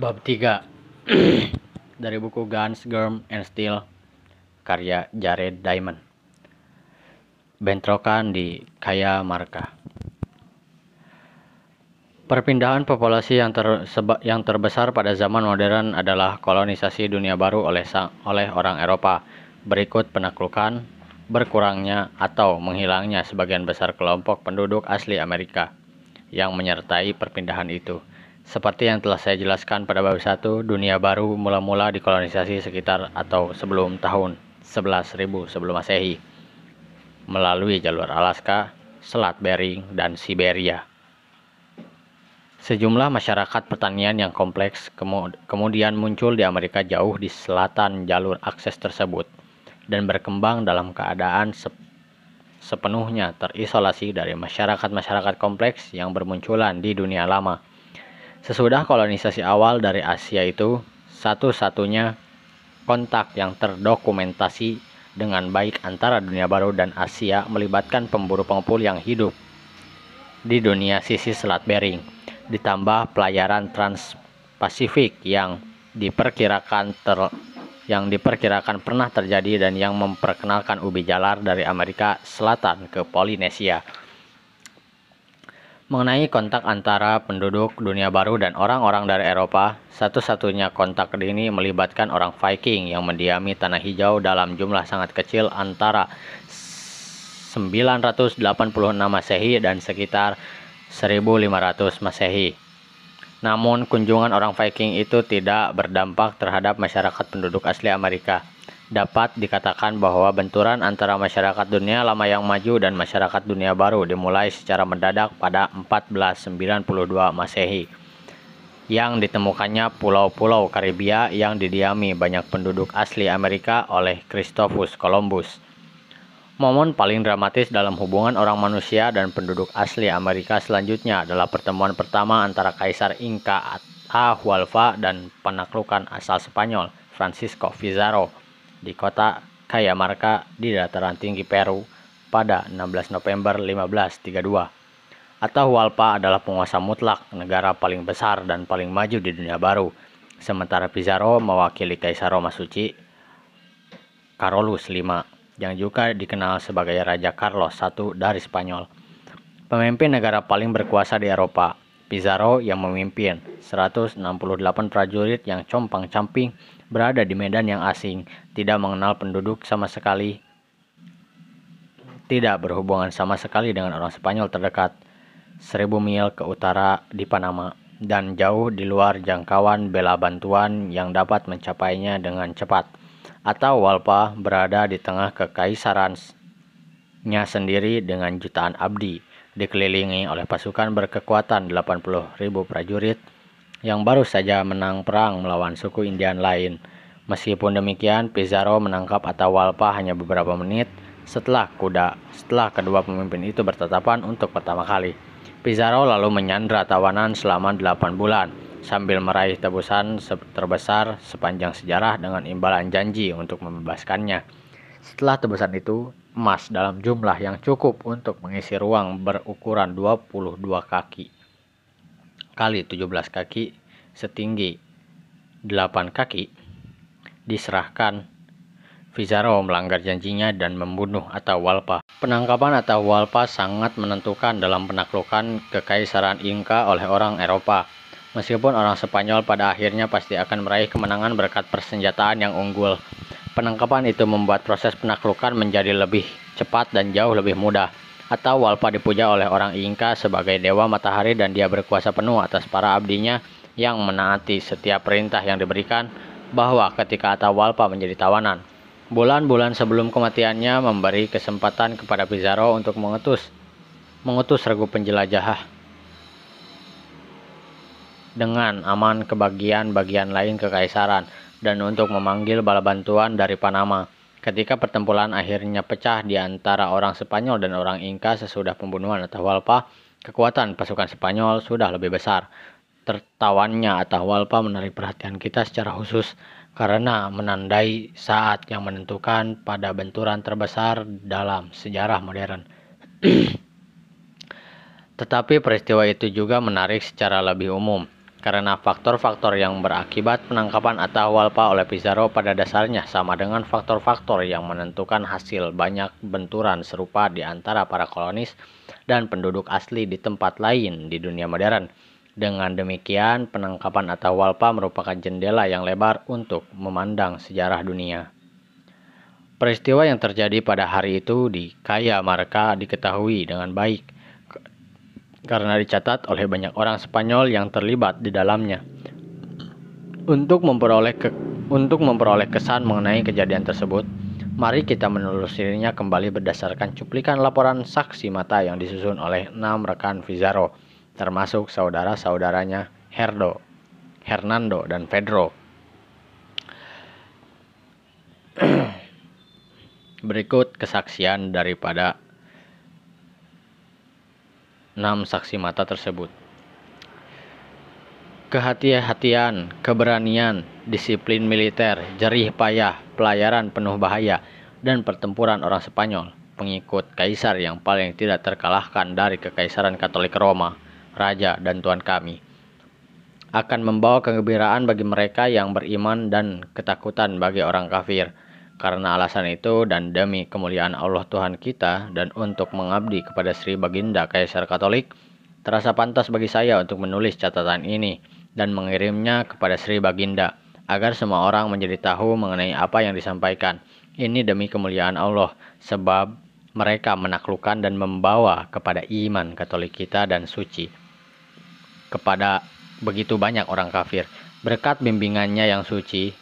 Bab 3 dari buku Guns, Germ, and Steel karya Jared Diamond. Bentrokan di Kaya Marka. Perpindahan populasi yang, terseba, yang terbesar pada zaman modern adalah kolonisasi dunia baru oleh, oleh orang Eropa. Berikut penaklukan, berkurangnya atau menghilangnya sebagian besar kelompok penduduk asli Amerika yang menyertai perpindahan itu. Seperti yang telah saya jelaskan pada bab 1, dunia baru mula-mula dikolonisasi sekitar atau sebelum tahun 11.000 sebelum Masehi melalui jalur Alaska, Selat Bering, dan Siberia. Sejumlah masyarakat pertanian yang kompleks kemudian muncul di Amerika jauh di selatan jalur akses tersebut dan berkembang dalam keadaan sepenuhnya terisolasi dari masyarakat-masyarakat kompleks yang bermunculan di dunia lama. Sesudah kolonisasi awal dari Asia itu, satu-satunya kontak yang terdokumentasi dengan baik antara dunia baru dan Asia melibatkan pemburu pengepul yang hidup di dunia sisi Selat Bering, ditambah pelayaran Trans-Pasifik yang diperkirakan ter yang diperkirakan pernah terjadi dan yang memperkenalkan ubi jalar dari Amerika Selatan ke Polinesia mengenai kontak antara penduduk dunia baru dan orang-orang dari Eropa. Satu-satunya kontak ini melibatkan orang Viking yang mendiami tanah hijau dalam jumlah sangat kecil antara 986 Masehi dan sekitar 1500 Masehi. Namun kunjungan orang Viking itu tidak berdampak terhadap masyarakat penduduk asli Amerika dapat dikatakan bahwa benturan antara masyarakat dunia lama yang maju dan masyarakat dunia baru dimulai secara mendadak pada 1492 Masehi yang ditemukannya pulau-pulau Karibia yang didiami banyak penduduk asli Amerika oleh Christophus Columbus. Momen paling dramatis dalam hubungan orang manusia dan penduduk asli Amerika selanjutnya adalah pertemuan pertama antara Kaisar Inca Atahualpa dan penaklukan asal Spanyol Francisco Pizarro di kota Cajamarca di dataran tinggi Peru pada 16 November 1532. Atahualpa adalah penguasa mutlak negara paling besar dan paling maju di dunia baru, sementara Pizarro mewakili Kaisar Roma Suci Carolus V yang juga dikenal sebagai Raja Carlos I dari Spanyol. Pemimpin negara paling berkuasa di Eropa, Pizarro yang memimpin 168 prajurit yang compang-camping berada di medan yang asing, tidak mengenal penduduk sama sekali, tidak berhubungan sama sekali dengan orang Spanyol terdekat, seribu mil ke utara di Panama, dan jauh di luar jangkauan bela bantuan yang dapat mencapainya dengan cepat. Atau Walpa berada di tengah kekaisarannya sendiri dengan jutaan abdi, dikelilingi oleh pasukan berkekuatan 80.000 prajurit yang baru saja menang perang melawan suku Indian lain. Meskipun demikian, Pizarro menangkap Atahualpa hanya beberapa menit setelah kuda setelah kedua pemimpin itu bertatapan untuk pertama kali. Pizarro lalu menyandra tawanan selama 8 bulan sambil meraih tebusan terbesar sepanjang sejarah dengan imbalan janji untuk membebaskannya. Setelah tebusan itu, emas dalam jumlah yang cukup untuk mengisi ruang berukuran 22 kaki kali 17 kaki setinggi 8 kaki diserahkan Pizarro melanggar janjinya dan membunuh Atahualpa. Penangkapan Atahualpa sangat menentukan dalam penaklukan kekaisaran Inca oleh orang Eropa. Meskipun orang Spanyol pada akhirnya pasti akan meraih kemenangan berkat persenjataan yang unggul. Penangkapan itu membuat proses penaklukan menjadi lebih cepat dan jauh lebih mudah atau Walpa dipuja oleh orang Inka sebagai dewa matahari dan dia berkuasa penuh atas para abdinya yang menaati setiap perintah yang diberikan bahwa ketika Atahualpa menjadi tawanan, bulan-bulan sebelum kematiannya memberi kesempatan kepada Pizarro untuk mengutus mengutus regu penjelajah dengan aman ke bagian-bagian lain kekaisaran dan untuk memanggil bala bantuan dari Panama. Ketika pertempuran akhirnya pecah di antara orang Spanyol dan orang Inca sesudah pembunuhan Atahualpa, kekuatan pasukan Spanyol sudah lebih besar. Tertawannya Atahualpa menarik perhatian kita secara khusus karena menandai saat yang menentukan pada benturan terbesar dalam sejarah modern. Tetapi peristiwa itu juga menarik secara lebih umum. Karena faktor-faktor yang berakibat penangkapan Atahualpa oleh Pizarro pada dasarnya sama dengan faktor-faktor yang menentukan hasil banyak benturan serupa di antara para kolonis dan penduduk asli di tempat lain di dunia modern. Dengan demikian, penangkapan Atahualpa merupakan jendela yang lebar untuk memandang sejarah dunia. Peristiwa yang terjadi pada hari itu di Kaya Marka diketahui dengan baik karena dicatat oleh banyak orang Spanyol yang terlibat di dalamnya. Untuk memperoleh ke, untuk memperoleh kesan mengenai kejadian tersebut, mari kita menelusurinya kembali berdasarkan cuplikan laporan saksi mata yang disusun oleh enam rekan Pizarro, termasuk saudara-saudaranya Herdo, Hernando, dan Pedro. Berikut kesaksian daripada enam saksi mata tersebut. Kehati-hatian, keberanian, disiplin militer, jerih payah, pelayaran penuh bahaya, dan pertempuran orang Spanyol, pengikut kaisar yang paling tidak terkalahkan dari kekaisaran Katolik Roma, Raja dan Tuan kami, akan membawa kegembiraan bagi mereka yang beriman dan ketakutan bagi orang kafir karena alasan itu dan demi kemuliaan Allah Tuhan kita dan untuk mengabdi kepada Sri Baginda Kaisar Katolik, terasa pantas bagi saya untuk menulis catatan ini dan mengirimnya kepada Sri Baginda agar semua orang menjadi tahu mengenai apa yang disampaikan. Ini demi kemuliaan Allah sebab mereka menaklukkan dan membawa kepada iman Katolik kita dan suci kepada begitu banyak orang kafir. Berkat bimbingannya yang suci,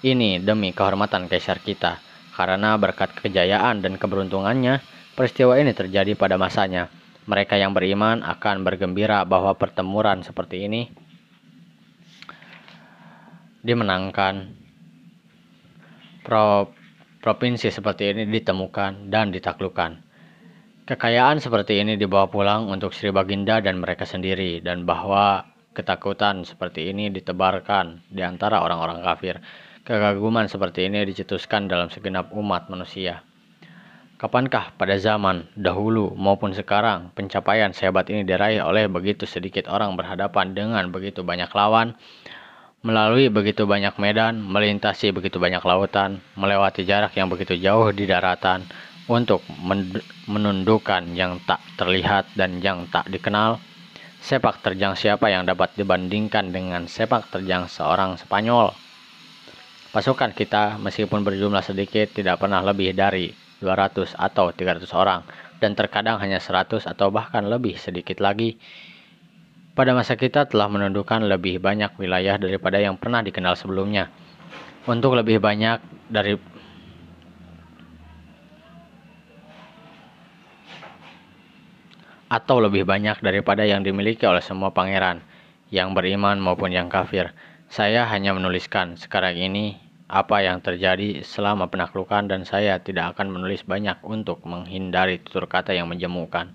ini demi kehormatan kaisar kita, karena berkat kejayaan dan keberuntungannya, peristiwa ini terjadi pada masanya. Mereka yang beriman akan bergembira bahwa pertemuan seperti ini dimenangkan. Pro, provinsi seperti ini ditemukan dan ditaklukkan. Kekayaan seperti ini dibawa pulang untuk Sri Baginda dan mereka sendiri, dan bahwa ketakutan seperti ini ditebarkan di antara orang-orang kafir. Kekaguman seperti ini dicetuskan dalam segenap umat manusia. Kapankah pada zaman dahulu maupun sekarang pencapaian sehebat ini diraih oleh begitu sedikit orang berhadapan dengan begitu banyak lawan, melalui begitu banyak medan, melintasi begitu banyak lautan, melewati jarak yang begitu jauh di daratan, untuk menundukkan yang tak terlihat dan yang tak dikenal? Sepak terjang siapa yang dapat dibandingkan dengan sepak terjang seorang Spanyol? Pasukan kita meskipun berjumlah sedikit tidak pernah lebih dari 200 atau 300 orang dan terkadang hanya 100 atau bahkan lebih sedikit lagi. Pada masa kita telah menundukkan lebih banyak wilayah daripada yang pernah dikenal sebelumnya. Untuk lebih banyak dari atau lebih banyak daripada yang dimiliki oleh semua pangeran yang beriman maupun yang kafir. Saya hanya menuliskan sekarang ini apa yang terjadi selama penaklukan dan saya tidak akan menulis banyak untuk menghindari tutur kata yang menjemukan.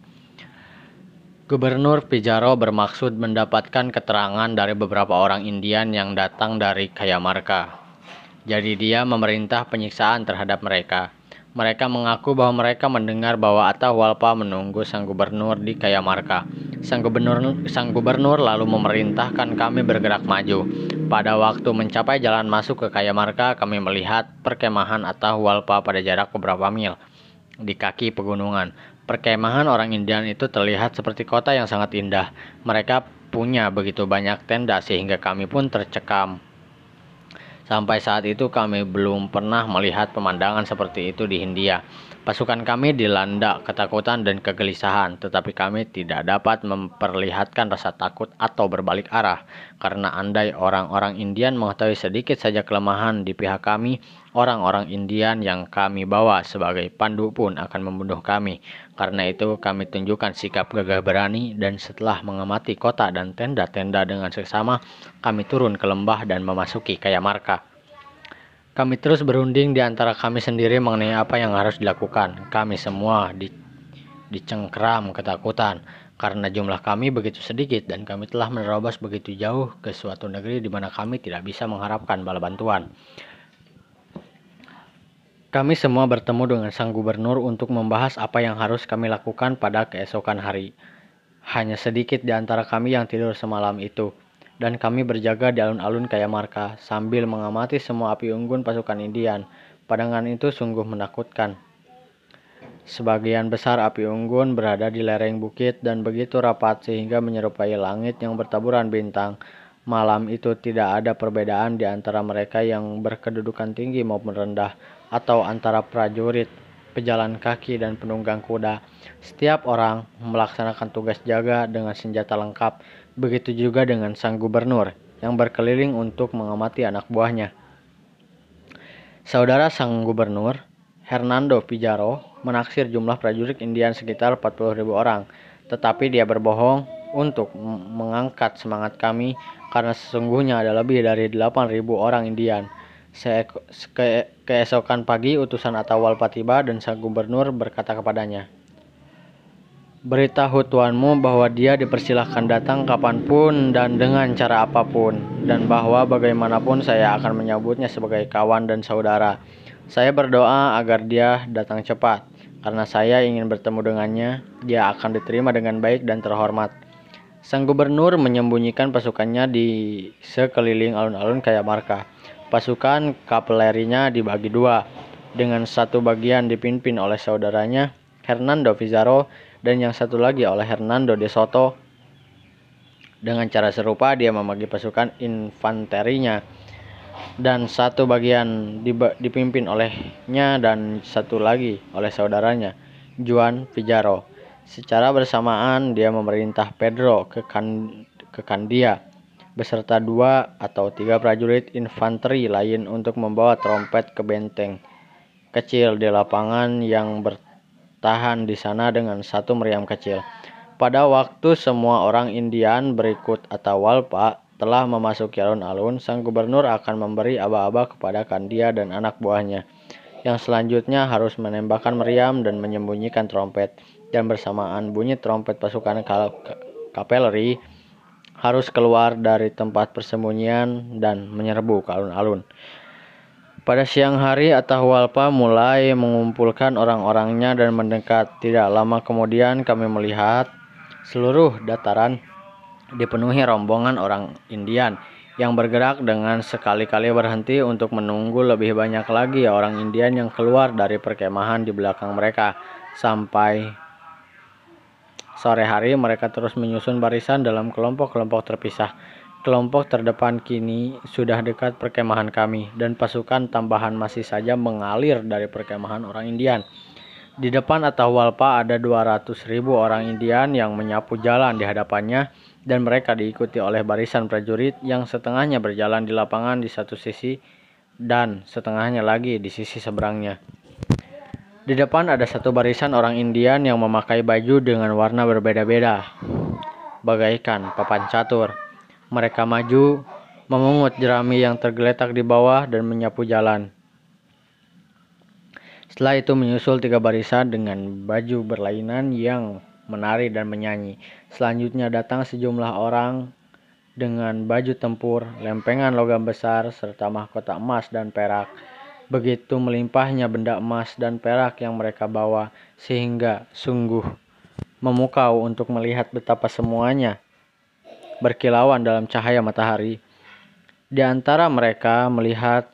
Gubernur Pizarro bermaksud mendapatkan keterangan dari beberapa orang Indian yang datang dari Kayamarka. Jadi dia memerintah penyiksaan terhadap mereka. Mereka mengaku bahwa mereka mendengar bahwa Atahualpa menunggu sang gubernur di Kayamarka. Sang gubernur, sang gubernur lalu memerintahkan kami bergerak maju. Pada waktu mencapai jalan masuk ke Kayamarka, kami melihat perkemahan Atahualpa pada jarak beberapa mil di kaki pegunungan. Perkemahan orang Indian itu terlihat seperti kota yang sangat indah. Mereka punya begitu banyak tenda sehingga kami pun tercekam Sampai saat itu kami belum pernah melihat pemandangan seperti itu di Hindia. Pasukan kami dilanda ketakutan dan kegelisahan, tetapi kami tidak dapat memperlihatkan rasa takut atau berbalik arah, karena andai orang-orang Indian mengetahui sedikit saja kelemahan di pihak kami, orang-orang Indian yang kami bawa sebagai pandu pun akan membunuh kami. Karena itu kami tunjukkan sikap gagah berani dan setelah mengamati kota dan tenda-tenda dengan seksama, kami turun ke lembah dan memasuki Kayamarka. Kami terus berunding di antara kami sendiri mengenai apa yang harus dilakukan. Kami semua di, dicengkram ketakutan karena jumlah kami begitu sedikit dan kami telah menerobos begitu jauh ke suatu negeri di mana kami tidak bisa mengharapkan bala bantuan. Kami semua bertemu dengan sang gubernur untuk membahas apa yang harus kami lakukan pada keesokan hari. Hanya sedikit di antara kami yang tidur semalam itu. dan kami berjaga di alun-alun Kayamarka sambil mengamati semua api unggun pasukan Indian. Pandangan itu sungguh menakutkan. Sebagian besar api unggun berada di lereng bukit dan begitu rapat sehingga menyerupai langit yang bertaburan bintang. Malam itu tidak ada perbedaan di antara mereka yang berkedudukan tinggi maupun rendah, atau antara prajurit, pejalan kaki, dan penunggang kuda. Setiap orang melaksanakan tugas jaga dengan senjata lengkap, begitu juga dengan sang gubernur yang berkeliling untuk mengamati anak buahnya. Saudara sang gubernur, Hernando Pizarro, menaksir jumlah prajurit Indian sekitar 40.000 orang, tetapi dia berbohong untuk mengangkat semangat kami karena sesungguhnya ada lebih dari 8.000 orang Indian. Ke keesokan pagi utusan Atawalpa tiba dan sang gubernur berkata kepadanya, Beritahu tuanmu bahwa dia dipersilahkan datang kapan pun dan dengan cara apa pun, dan bahwa bagaimanapun saya akan menyambutnya sebagai kawan dan saudara. Saya berdoa agar dia datang cepat, karena saya ingin bertemu dengannya. Dia akan diterima dengan baik dan terhormat. Sang gubernur menyembunyikan pasukannya di sekeliling alun-alun Kayamarka. Pasukan kavalerinya dibagi dua, dengan satu bagian dipimpin oleh saudaranya Hernando Pizarro dan yang satu lagi oleh Hernando de Soto. Dengan cara serupa dia membagi pasukan infanterinya dan satu bagian dipimpin olehnya dan satu lagi oleh saudaranya Juan Pizarro. Secara bersamaan dia memerintah Pedro ke, kan, ke Kandia beserta dua atau tiga prajurit infanteri lain untuk membawa trompet ke benteng kecil di lapangan yang bertahan di sana dengan satu meriam kecil. Pada waktu semua orang Indian berikut atau walpa telah memasuki alun-alun, sang gubernur akan memberi aba-aba kepada Kandia dan anak buahnya, yang selanjutnya harus menembakkan meriam dan menyembunyikan trompet dan bersamaan bunyi trompet pasukan kapeleri harus keluar dari tempat persembunyian dan menyerbu ke alun-alun. Pada siang hari, Atahualpa mulai mengumpulkan orang-orangnya dan mendekat. Tidak lama kemudian kami melihat seluruh dataran dipenuhi rombongan orang Indian yang bergerak dengan sekali-kali berhenti untuk menunggu lebih banyak lagi orang Indian yang keluar dari perkemahan di belakang mereka sampai Sore hari mereka terus menyusun barisan dalam kelompok-kelompok terpisah. Kelompok terdepan kini sudah dekat perkemahan kami dan pasukan tambahan masih saja mengalir dari perkemahan orang Indian. Di depan Atahualpa ada 200 ribu orang Indian yang menyapu jalan di hadapannya dan mereka diikuti oleh barisan prajurit yang setengahnya berjalan di lapangan di satu sisi dan setengahnya lagi di sisi seberangnya. Di depan ada satu barisan orang Indian yang memakai baju dengan warna berbeda-beda, bagaikan papan catur. Mereka maju, memungut jerami yang tergeletak di bawah dan menyapu jalan. Setelah itu menyusul tiga barisan dengan baju berlainan yang menari dan menyanyi. Selanjutnya datang sejumlah orang dengan baju tempur, lempengan logam besar, serta mahkota emas dan perak. Begitu melimpahnya benda emas dan perak yang mereka bawa, sehingga sungguh memukau untuk melihat betapa semuanya berkilauan dalam cahaya matahari. Di antara mereka melihat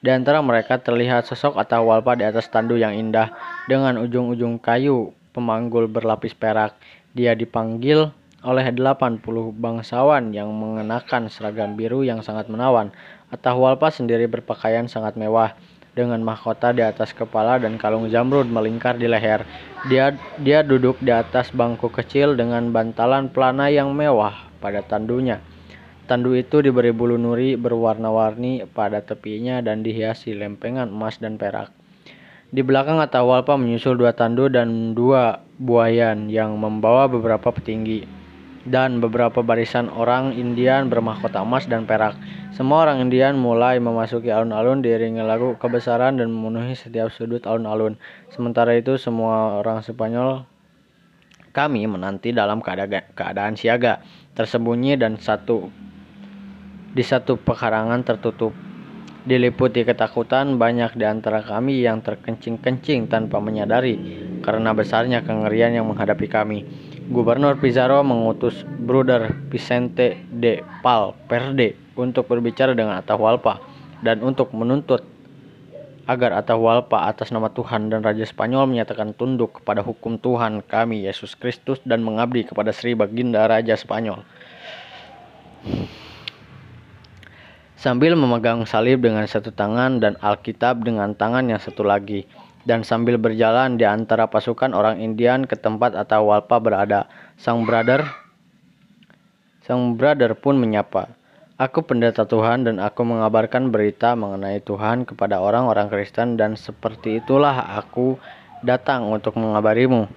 di antara mereka terlihat sosok atau walpa di atas tandu yang indah dengan ujung-ujung kayu pemanggul berlapis perak. Dia dipanggil oleh 80 bangsawan yang mengenakan seragam biru yang sangat menawan. Atahualpa sendiri berpakaian sangat mewah dengan mahkota di atas kepala dan kalung zamrud melingkar di leher. Dia dia duduk di atas bangku kecil dengan bantalan pelana yang mewah pada tandunya. Tandu itu diberi bulu nuri berwarna-warni pada tepinya dan dihiasi lempengan emas dan perak. Di belakang Atahualpa menyusul dua tandu dan dua buayan yang membawa beberapa petinggi dan beberapa barisan orang Indian bermahkota emas dan perak. Semua orang Indian mulai memasuki alun-alun diiringi lagu kebesaran dan memenuhi setiap sudut alun-alun. Sementara itu semua orang Spanyol kami menanti dalam keadaan, keadaan siaga, tersembunyi dan satu di satu pekarangan tertutup. Diliputi ketakutan, banyak di antara kami yang terkencing-kencing tanpa menyadari karena besarnya kengerian yang menghadapi kami. Gubernur Pizarro mengutus Bruder Vicente de Pal Perde untuk berbicara dengan Atahualpa dan untuk menuntut agar Atahualpa atas nama Tuhan dan Raja Spanyol menyatakan tunduk kepada hukum Tuhan kami Yesus Kristus dan mengabdi kepada Sri Baginda Raja Spanyol. Sambil memegang salib dengan satu tangan dan Alkitab dengan tangan yang satu lagi, dan sambil berjalan di antara pasukan orang Indian ke tempat Atahualpa berada, sang brother sang brother pun menyapa, Aku pendeta Tuhan dan aku mengabarkan berita mengenai Tuhan kepada orang-orang Kristen dan seperti itulah aku datang untuk mengabarimu.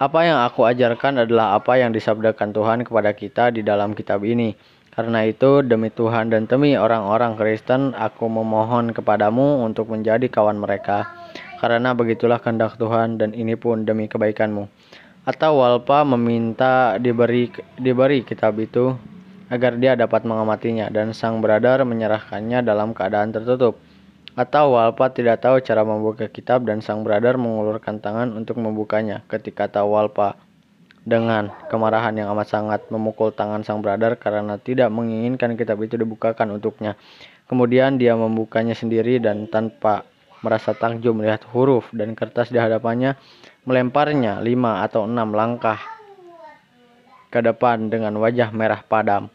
Apa yang aku ajarkan adalah apa yang disabdakan Tuhan kepada kita di dalam kitab ini. Karena itu demi Tuhan dan demi orang-orang Kristen aku memohon kepadamu untuk menjadi kawan mereka. Karena begitulah kehendak Tuhan dan ini pun demi kebaikanmu. Atau Walpa meminta diberi diberi kitab itu agar dia dapat mengamatinya dan sang brother menyerahkannya dalam keadaan tertutup. Atau Walpa tidak tahu cara membuka kitab dan sang brother mengulurkan tangan untuk membukanya ketika tahu Walpa dengan kemarahan yang amat sangat memukul tangan sang brother karena tidak menginginkan kitab itu dibukakan untuknya. Kemudian dia membukanya sendiri dan tanpa merasa takjub melihat huruf dan kertas di hadapannya, melemparnya lima atau enam langkah ke depan dengan wajah merah padam.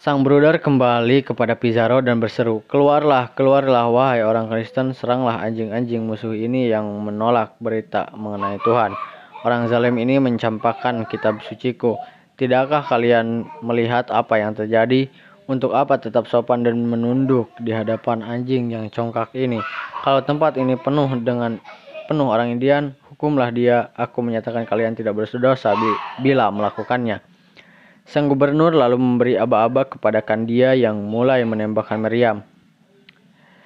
Sang bruder kembali kepada Pizarro dan berseru, Keluarlah, keluarlah, wahai orang Kristen, seranglah anjing-anjing musuh ini yang menolak berita mengenai Tuhan. Orang zalim ini mencampakkan kitab suciku. Tidakkah kalian melihat apa yang terjadi? Untuk apa tetap sopan dan menunduk di hadapan anjing yang congkak ini? Kalau tempat ini penuh dengan penuh orang Indian, hukumlah dia. Aku menyatakan kalian tidak berdosa bila melakukannya. Sang gubernur lalu memberi aba-aba kepada Kandia yang mulai menembakkan meriam.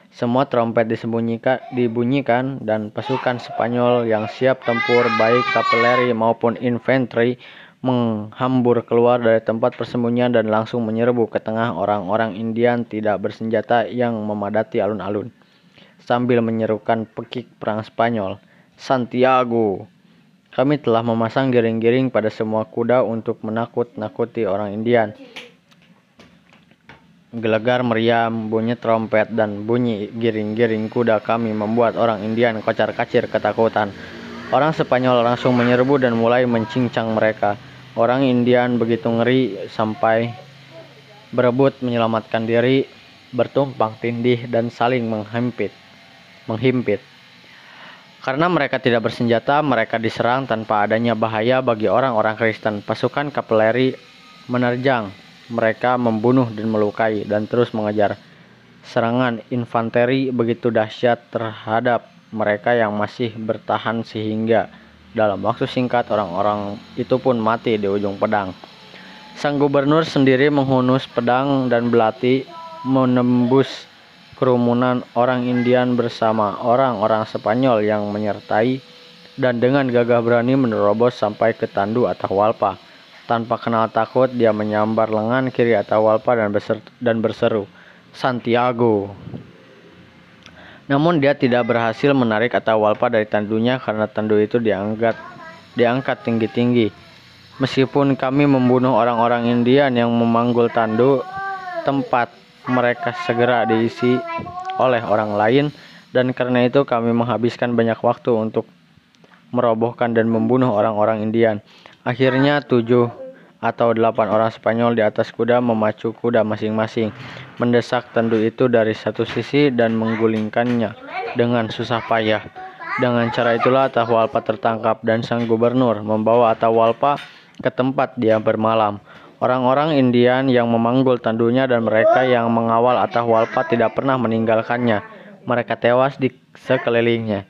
Semua trompet disembunyikan, dibunyikan dan pasukan Spanyol yang siap tempur baik kapeleri maupun infanteri menghambur keluar dari tempat persembunyian dan langsung menyerbu ke tengah orang-orang Indian tidak bersenjata yang memadati alun-alun sambil menyerukan pekik perang Spanyol. Santiago, kami telah memasang giring-giring pada semua kuda untuk menakut-nakuti orang Indian. Gelegar meriam, bunyi trompet, dan bunyi giring-giring kuda kami membuat orang Indian kocar-kacir ketakutan. Orang Spanyol langsung menyerbu dan mulai mencincang mereka. Orang Indian begitu ngeri sampai berebut menyelamatkan diri, bertumpang tindih, dan saling menghimpit. menghimpit. Karena mereka tidak bersenjata, mereka diserang tanpa adanya bahaya bagi orang-orang Kristen. Pasukan kapeleri menerjang mereka membunuh dan melukai dan terus mengejar. Serangan infanteri begitu dahsyat terhadap mereka yang masih bertahan sehingga dalam waktu singkat orang-orang itu pun mati di ujung pedang. Sang gubernur sendiri menghunus pedang dan belati menembus kerumunan orang Indian bersama orang-orang Spanyol yang menyertai dan dengan gagah berani menerobos sampai ke tandu Atahualpa. Tanpa kenal takut, dia menyambar lengan kiri Atahualpa dan, berser dan berseru, Santiago. Namun dia tidak berhasil menarik Atahualpa dari tandunya karena tandu itu diangkat diangkat tinggi-tinggi. Meskipun kami membunuh orang-orang Indian yang memanggul tandu tempat mereka segera diisi oleh orang lain dan karena itu kami menghabiskan banyak waktu untuk merobohkan dan membunuh orang-orang Indian. Akhirnya tujuh atau delapan orang Spanyol di atas kuda memacu kuda masing-masing, mendesak tandu itu dari satu sisi dan menggulingkannya dengan susah payah. Dengan cara itulah Atahualpa tertangkap dan sang gubernur membawa Atahualpa ke tempat dia bermalam. Orang-orang Indian yang memanggul tandunya dan mereka yang mengawal Atahualpa tidak pernah meninggalkannya. Mereka tewas di sekelilingnya.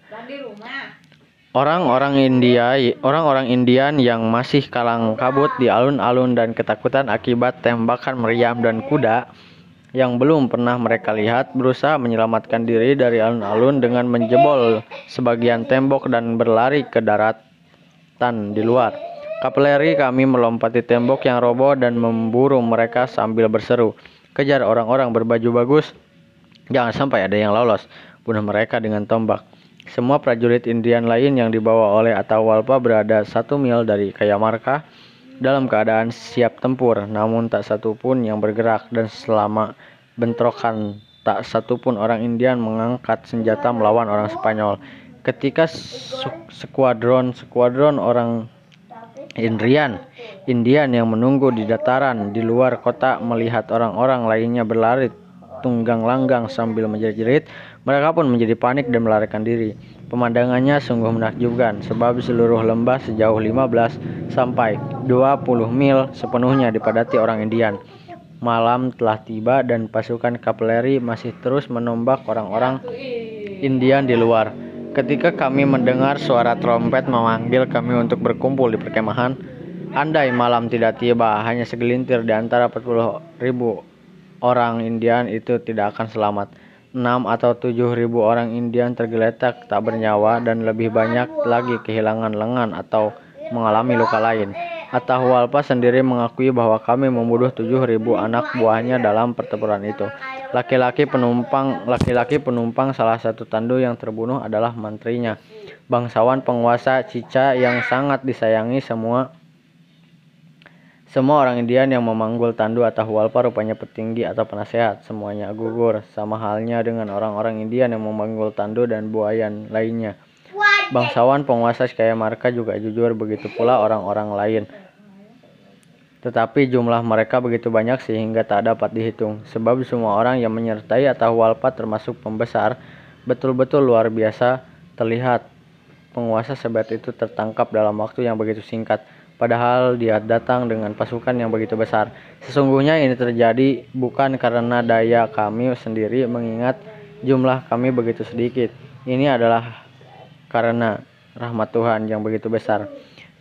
Orang-orang India, orang-orang Indian yang masih kalang kabut di alun-alun dan ketakutan akibat tembakan meriam dan kuda yang belum pernah mereka lihat berusaha menyelamatkan diri dari alun-alun dengan menjebol sebagian tembok dan berlari ke daratan di luar. Kapeleri kami melompati tembok yang roboh dan memburu mereka sambil berseru. Kejar orang-orang berbaju bagus. Jangan sampai ada yang lolos. Bunuh mereka dengan tombak. Semua prajurit Indian lain yang dibawa oleh Atahualpa berada satu mil dari Kayamarka dalam keadaan siap tempur, namun tak satu pun yang bergerak dan selama bentrokan tak satu pun orang Indian mengangkat senjata melawan orang Spanyol. Ketika skuadron skuadron orang Indian Indian yang menunggu di dataran di luar kota melihat orang-orang lainnya berlari tunggang langgang sambil menjerit-jerit, mereka pun menjadi panik dan melarikan diri. Pemandangannya sungguh menakjubkan sebab seluruh lembah sejauh 15 sampai 20 mil sepenuhnya dipadati orang Indian. Malam telah tiba dan pasukan kavaleri masih terus menombak orang-orang Indian di luar. Ketika kami mendengar suara trompet memanggil kami untuk berkumpul di perkemahan, andai malam tidak tiba, hanya segelintir di antara 40 ribu orang Indian itu tidak akan selamat. 6 atau 7 ribu orang Indian tergeletak tak bernyawa dan lebih banyak lagi kehilangan lengan atau mengalami luka lain. Atahualpa sendiri mengakui bahwa kami membunuh 7.000 anak buahnya dalam pertempuran itu. Laki-laki penumpang laki-laki penumpang salah satu tandu yang terbunuh adalah menterinya. Bangsawan penguasa Cica yang sangat disayangi semua semua orang Indian yang memanggul tandu atau Atahualpa rupanya petinggi atau penasehat. Semuanya gugur, sama halnya dengan orang-orang Indian yang memanggul tandu dan buayan lainnya. Bangsawan penguasa Skaya Marka juga jujur, begitu pula orang-orang lain. Tetapi jumlah mereka begitu banyak sehingga tak dapat dihitung, sebab semua orang yang menyertai atau walpa termasuk pembesar betul-betul luar biasa terlihat. Penguasa sebat itu tertangkap dalam waktu yang begitu singkat, padahal dia datang dengan pasukan yang begitu besar. Sesungguhnya ini terjadi bukan karena daya kami sendiri mengingat jumlah kami begitu sedikit. Ini adalah karena rahmat Tuhan yang begitu besar.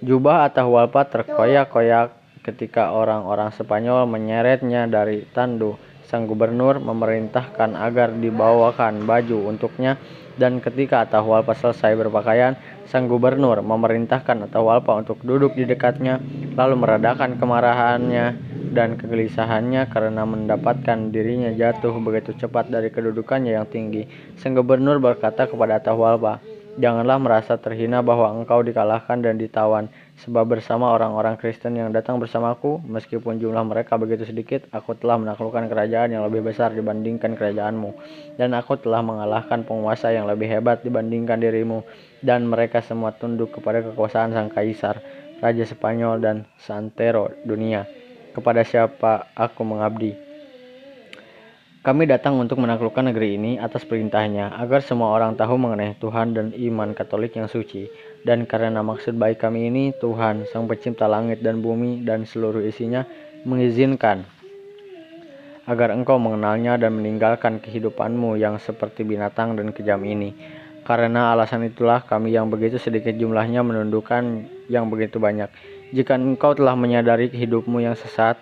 Jubah atau walpa terkoyak-koyak ketika orang-orang Spanyol menyeretnya dari tandu. Sang gubernur memerintahkan agar dibawakan baju untuknya dan ketika Atahualpa selesai berpakaian, sang gubernur memerintahkan Atahualpa untuk duduk di dekatnya lalu meredakan kemarahannya dan kegelisahannya karena mendapatkan dirinya jatuh begitu cepat dari kedudukannya yang tinggi. Sang gubernur berkata kepada Atahualpa, Janganlah merasa terhina bahwa engkau dikalahkan dan ditawan, sebab bersama orang-orang Kristen yang datang bersamaku, meskipun jumlah mereka begitu sedikit, aku telah menaklukkan kerajaan yang lebih besar dibandingkan kerajaanmu, dan aku telah mengalahkan penguasa yang lebih hebat dibandingkan dirimu, dan mereka semua tunduk kepada kekuasaan sang kaisar, raja Spanyol dan santero dunia. Kepada siapa aku mengabdi? Kami datang untuk menaklukkan negeri ini atas perintahnya, agar semua orang tahu mengenai Tuhan dan iman Katolik yang suci. Dan karena maksud baik kami ini, Tuhan, Sang Pencipta langit dan bumi dan seluruh isinya, mengizinkan agar engkau mengenalnya dan meninggalkan kehidupanmu yang seperti binatang dan kejam ini. Karena alasan itulah kami yang begitu sedikit jumlahnya menundukkan yang begitu banyak. Jika engkau telah menyadari hidupmu yang sesat,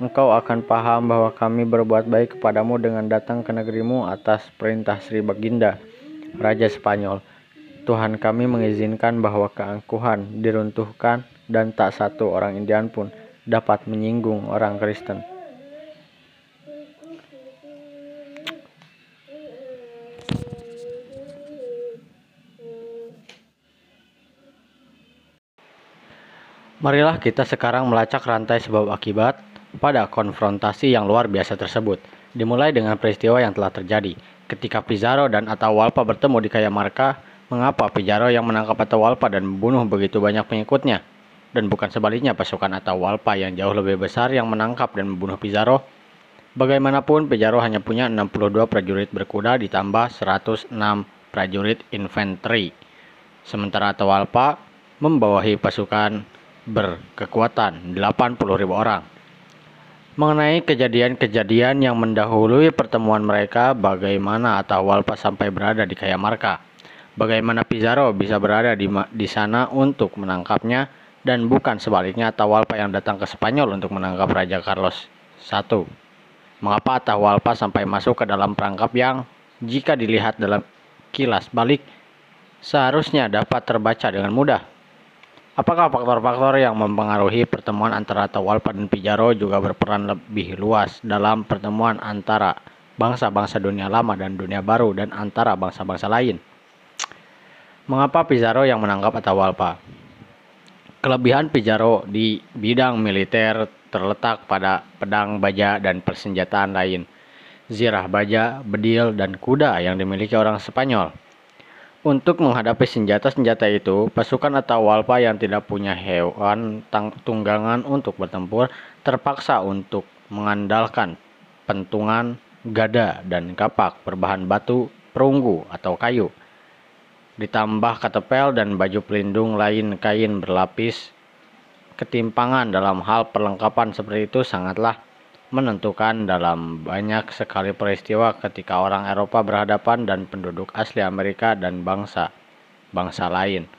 engkau akan paham bahwa kami berbuat baik kepadamu dengan datang ke negerimu atas perintah Sri Baginda, Raja Spanyol. Tuhan kami mengizinkan bahwa keangkuhan diruntuhkan dan tak satu orang Indian pun dapat menyinggung orang Kristen. Marilah kita sekarang melacak rantai sebab akibat pada konfrontasi yang luar biasa tersebut. Dimulai dengan peristiwa yang telah terjadi. Ketika Pizarro dan Atahualpa bertemu di Cajamarca, mengapa Pizarro yang menangkap Atahualpa dan membunuh begitu banyak pengikutnya? Dan bukan sebaliknya pasukan Atahualpa yang jauh lebih besar yang menangkap dan membunuh Pizarro? Bagaimanapun, Pizarro hanya punya 62 prajurit berkuda ditambah 106 prajurit infanteri. Sementara Atahualpa membawahi pasukan berkekuatan 80.000 orang mengenai kejadian-kejadian yang mendahului pertemuan mereka, bagaimana Atahualpa sampai berada di Cajamarca, bagaimana Pizarro bisa berada di, di sana untuk menangkapnya, dan bukan sebaliknya Atahualpa yang datang ke Spanyol untuk menangkap Raja Carlos I. Mengapa Atahualpa sampai masuk ke dalam perangkap yang, jika dilihat dalam kilas balik, seharusnya dapat terbaca dengan mudah? Apakah faktor-faktor yang mempengaruhi pertemuan antara Atahualpa dan Pizarro juga berperan lebih luas dalam pertemuan antara bangsa-bangsa dunia lama dan dunia baru dan antara bangsa-bangsa lain? Mengapa Pizarro yang menangkap Atahualpa? Kelebihan Pizarro di bidang militer terletak pada pedang baja dan persenjataan lain, zirah baja, bedil, dan kuda yang dimiliki orang Spanyol. Untuk menghadapi senjata-senjata itu, pasukan atau walpa yang tidak punya hewan tunggangan untuk bertempur terpaksa untuk mengandalkan pentungan, gada, dan kapak berbahan batu, perunggu, atau kayu ditambah ketepel dan baju pelindung lain kain berlapis. Ketimpangan dalam hal perlengkapan seperti itu sangatlah menentukan dalam banyak sekali peristiwa ketika orang Eropa berhadapan dan penduduk asli Amerika dan bangsa bangsa lain.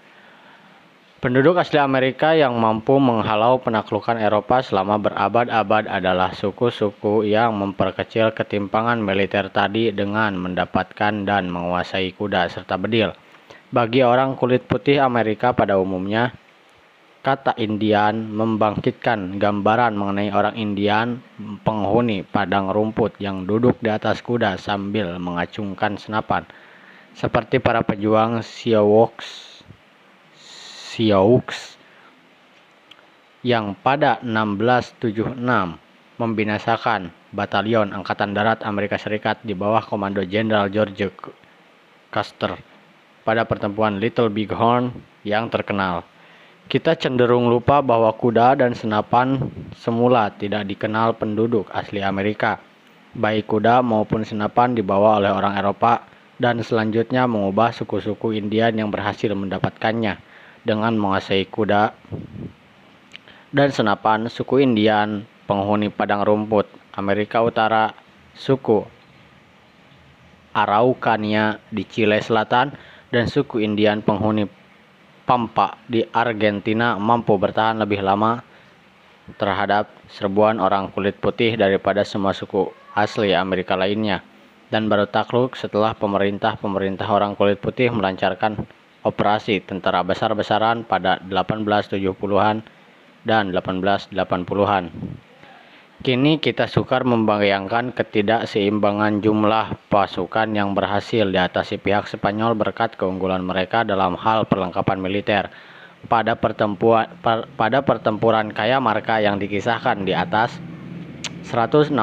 Penduduk asli Amerika yang mampu menghalau penaklukan Eropa selama berabad-abad adalah suku-suku yang memperkecil ketimpangan militer tadi dengan mendapatkan dan menguasai kuda serta bedil. Bagi orang kulit putih Amerika pada umumnya, kata Indian membangkitkan gambaran mengenai orang Indian penghuni padang rumput yang duduk di atas kuda sambil mengacungkan senapan, seperti para pejuang Sioux Sioux yang pada 1676 membinasakan batalion Angkatan Darat Amerika Serikat di bawah komando Jenderal George Custer pada pertempuran Little Bighorn yang terkenal. Kita cenderung lupa bahwa kuda dan senapan semula tidak dikenal penduduk asli Amerika. Baik kuda maupun senapan dibawa oleh orang Eropa dan selanjutnya mengubah suku-suku Indian yang berhasil mendapatkannya dengan menguasai kuda dan senapan suku Indian penghuni padang rumput Amerika Utara, suku Araucania di Chile Selatan, dan suku Indian penghuni Pampa di Argentina mampu bertahan lebih lama terhadap serbuan orang kulit putih daripada semua suku asli Amerika lainnya dan baru takluk setelah pemerintah-pemerintah orang kulit putih melancarkan operasi tentara besar-besaran pada 1870-an dan 1880-an. Kini kita sukar membayangkan ketidakseimbangan jumlah pasukan yang berhasil diatasi pihak Spanyol berkat keunggulan mereka dalam hal perlengkapan militer. Pada pertempuran, pada pertempuran kaya marka yang dikisahkan di atas, 168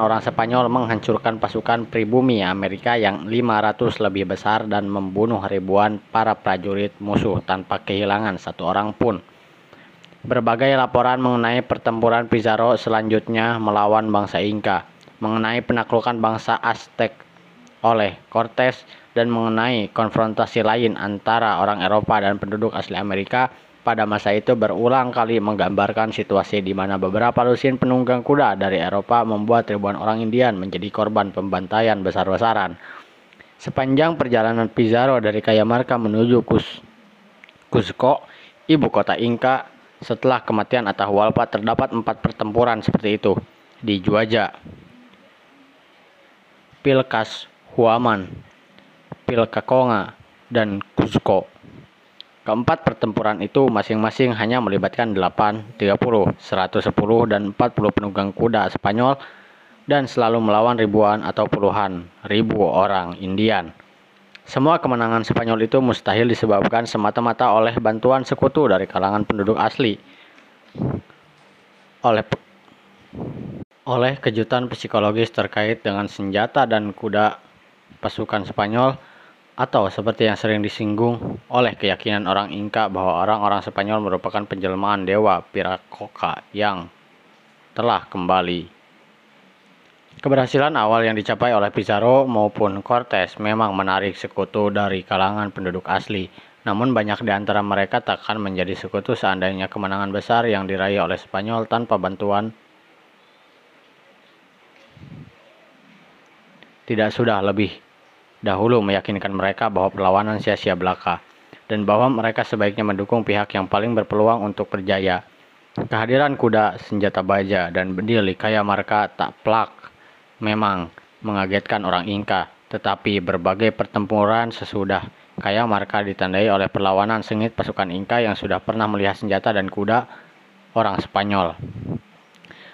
orang Spanyol menghancurkan pasukan pribumi Amerika yang 500 lebih besar dan membunuh ribuan para prajurit musuh tanpa kehilangan satu orang pun. Berbagai laporan mengenai pertempuran Pizarro selanjutnya melawan bangsa Inca, mengenai penaklukan bangsa Aztec oleh Cortes, dan mengenai konfrontasi lain antara orang Eropa dan penduduk asli Amerika pada masa itu berulang kali menggambarkan situasi di mana beberapa lusin penunggang kuda dari Eropa membuat ribuan orang Indian menjadi korban pembantaian besar-besaran. Sepanjang perjalanan Pizarro dari Cajamarca menuju Cusco, ibu kota Inca, setelah kematian Atahualpa terdapat empat pertempuran seperti itu di Juaja, Pilkas Huaman, Pilkakonga, dan Cusco. Keempat pertempuran itu masing-masing hanya melibatkan 8, 30, 110, dan 40 penunggang kuda Spanyol dan selalu melawan ribuan atau puluhan ribu orang Indian. Semua kemenangan Spanyol itu mustahil disebabkan semata-mata oleh bantuan sekutu dari kalangan penduduk asli. Oleh oleh kejutan psikologis terkait dengan senjata dan kuda pasukan Spanyol atau seperti yang sering disinggung oleh keyakinan orang Inka bahwa orang-orang Spanyol merupakan penjelmaan dewa Piracoca yang telah kembali Keberhasilan awal yang dicapai oleh Pizarro maupun Cortes memang menarik sekutu dari kalangan penduduk asli. Namun banyak di antara mereka takkan menjadi sekutu seandainya kemenangan besar yang diraih oleh Spanyol tanpa bantuan tidak sudah lebih dahulu meyakinkan mereka bahwa perlawanan sia-sia belaka dan bahwa mereka sebaiknya mendukung pihak yang paling berpeluang untuk berjaya. Kehadiran kuda, senjata baja, dan bedil di kaya marka tak plak memang mengagetkan orang Inka, tetapi berbagai pertempuran sesudah Kaya Marka ditandai oleh perlawanan sengit pasukan Inka yang sudah pernah melihat senjata dan kuda orang Spanyol.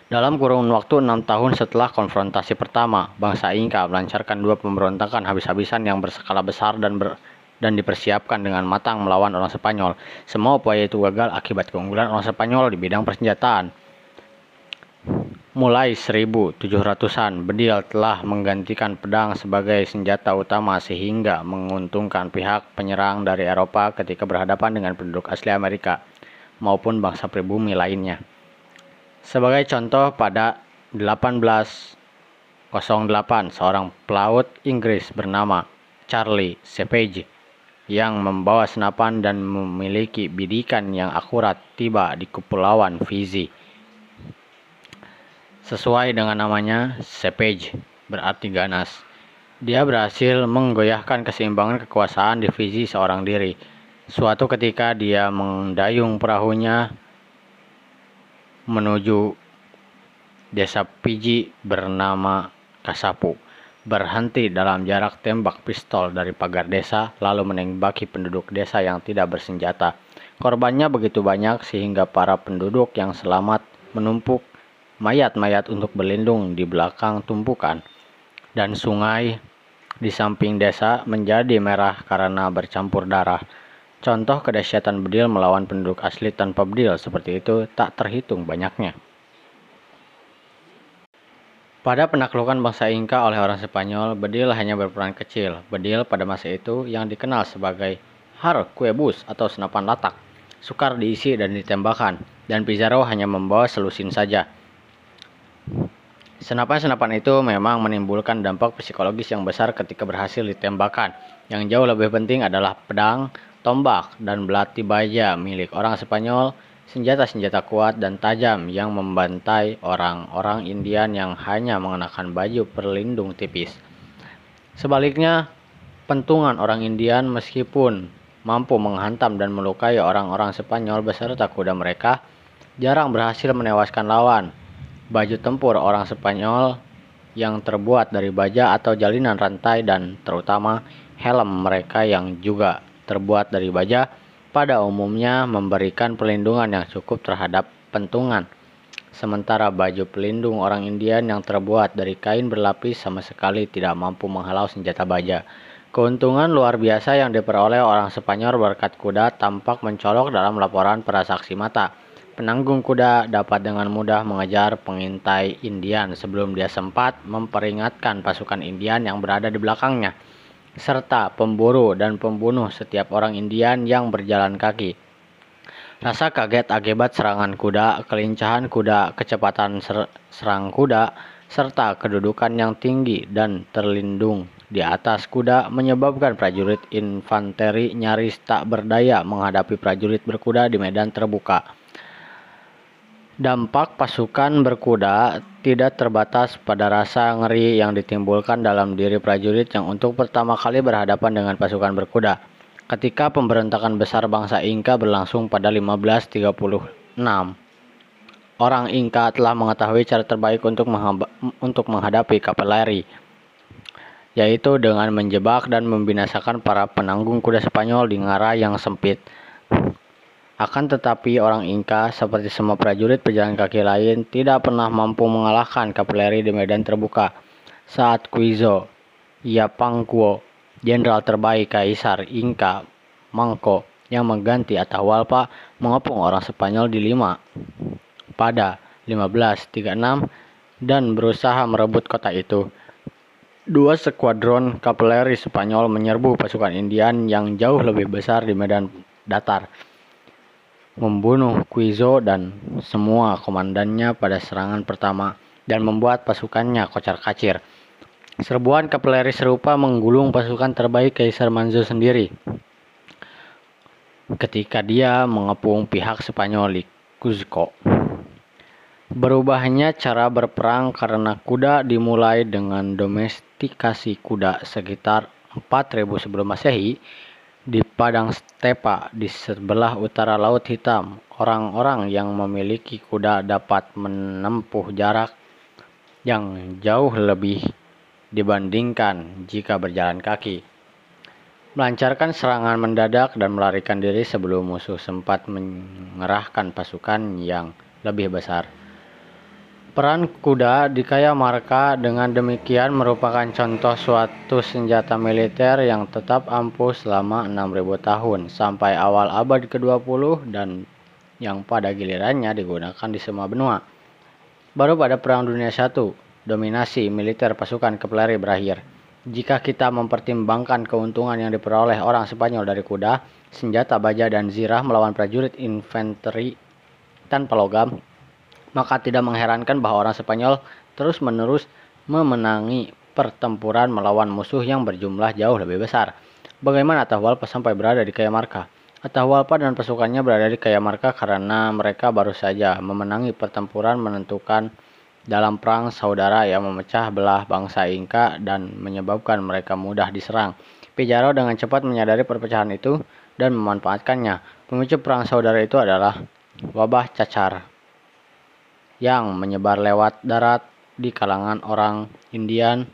Dalam kurun waktu enam tahun setelah konfrontasi pertama, bangsa Inka melancarkan dua pemberontakan habis-habisan yang berskala besar dan ber, dan dipersiapkan dengan matang melawan orang Spanyol. Semua upaya itu gagal akibat keunggulan orang Spanyol di bidang persenjataan. Mulai 1700-an, bedil telah menggantikan pedang sebagai senjata utama sehingga menguntungkan pihak penyerang dari Eropa ketika berhadapan dengan penduduk asli Amerika maupun bangsa pribumi lainnya. Sebagai contoh, pada 1808, seorang pelaut Inggris bernama Charlie Savage yang membawa senapan dan memiliki bidikan yang akurat tiba di Kepulauan Fiji Sesuai dengan namanya, Savage berarti ganas. Dia berhasil menggoyahkan keseimbangan kekuasaan di Fiji seorang diri. Suatu ketika dia mendayung perahunya menuju desa Fiji bernama Kasapu. Berhenti dalam jarak tembak pistol dari pagar desa, lalu menembaki penduduk desa yang tidak bersenjata. Korbannya begitu banyak sehingga para penduduk yang selamat menumpuk mayat-mayat untuk berlindung di belakang tumpukan, dan sungai di samping desa menjadi merah karena bercampur darah. Contoh kedahsyatan bedil melawan penduduk asli tanpa bedil seperti itu tak terhitung banyaknya. Pada penaklukan bangsa Inka oleh orang Spanyol, bedil hanya berperan kecil. Bedil pada masa itu yang dikenal sebagai har kuebus atau senapan latak, sukar diisi dan ditembakkan, dan Pizarro hanya membawa selusin saja. Senapan-senapan itu memang menimbulkan dampak psikologis yang besar ketika berhasil ditembakkan. Yang jauh lebih penting adalah pedang, tombak, dan belati baja milik orang Spanyol, senjata-senjata kuat dan tajam yang membantai orang-orang Indian yang hanya mengenakan baju perlindung tipis. Sebaliknya, pentungan orang Indian meskipun mampu menghantam dan melukai orang-orang Spanyol beserta kuda mereka, jarang berhasil menewaskan lawan baju tempur orang Spanyol yang terbuat dari baja atau jalinan rantai dan terutama helm mereka yang juga terbuat dari baja pada umumnya memberikan perlindungan yang cukup terhadap pentungan. Sementara baju pelindung orang Indian yang terbuat dari kain berlapis sama sekali tidak mampu menghalau senjata baja. Keuntungan luar biasa yang diperoleh orang Spanyol berkat kuda tampak mencolok dalam laporan para saksi mata. Penanggung kuda dapat dengan mudah mengejar pengintai Indian sebelum dia sempat memperingatkan pasukan Indian yang berada di belakangnya, serta pemburu dan pembunuh setiap orang Indian yang berjalan kaki. Rasa kaget akibat serangan kuda, kelincahan kuda, kecepatan ser serang kuda, serta kedudukan yang tinggi dan terlindung di atas kuda menyebabkan prajurit infanteri nyaris tak berdaya menghadapi prajurit berkuda di medan terbuka. Dampak pasukan berkuda tidak terbatas pada rasa ngeri yang ditimbulkan dalam diri prajurit yang untuk pertama kali berhadapan dengan pasukan berkuda. Ketika pemberontakan besar bangsa Inka berlangsung pada 1536, orang Inka telah mengetahui cara terbaik untuk, untuk menghadapi kapeleri, yaitu dengan menjebak dan membinasakan para penanggung kuda Spanyol di ngara yang sempit. Akan tetapi orang Inka, seperti semua prajurit pejalan kaki lain, tidak pernah mampu mengalahkan kavaleri di medan terbuka. Saat Quizo, Yapangkuo, jenderal terbaik Kaisar Inka, Mangko, yang mengganti Atahualpa, mengepung orang Spanyol di Lima pada 1536 dan berusaha merebut kota itu. Dua skuadron kavaleri Spanyol menyerbu pasukan Indian yang jauh lebih besar di medan datar membunuh Quizo dan semua komandannya pada serangan pertama dan membuat pasukannya kocar-kacir. Serbuan kavaleri serupa menggulung pasukan terbaik Kaisar Manzo sendiri. Ketika dia mengepung pihak Spanyol di Cuzco. Berubahnya cara berperang karena kuda dimulai dengan domestikasi kuda sekitar 4000 sebelum Masehi di padang stepa di sebelah utara Laut Hitam, orang-orang yang memiliki kuda dapat menempuh jarak yang jauh lebih dibandingkan jika berjalan kaki. Melancarkan serangan mendadak dan melarikan diri sebelum musuh sempat mengerahkan pasukan yang lebih besar. Peran kuda di Kayamarka dengan demikian merupakan contoh suatu senjata militer yang tetap ampuh selama 6000 tahun sampai awal abad ke-20 dan yang pada gilirannya digunakan di semua benua. Baru pada Perang Dunia I, dominasi militer pasukan kavaleri berakhir. Jika kita mempertimbangkan keuntungan yang diperoleh orang Spanyol dari kuda, senjata baja dan zirah melawan prajurit infanteri tanpa logam, maka tidak mengherankan bahwa orang Spanyol terus-menerus memenangi pertempuran melawan musuh yang berjumlah jauh lebih besar. Bagaimana Atahualpa sampai berada di Kayamarka? Atahualpa dan pasukannya berada di Kayamarka karena mereka baru saja memenangi pertempuran menentukan dalam perang saudara yang memecah belah bangsa Inka dan menyebabkan mereka mudah diserang. Pizarro dengan cepat menyadari perpecahan itu dan memanfaatkannya. Pemicu perang saudara itu adalah wabah cacar yang menyebar lewat darat di kalangan orang Indian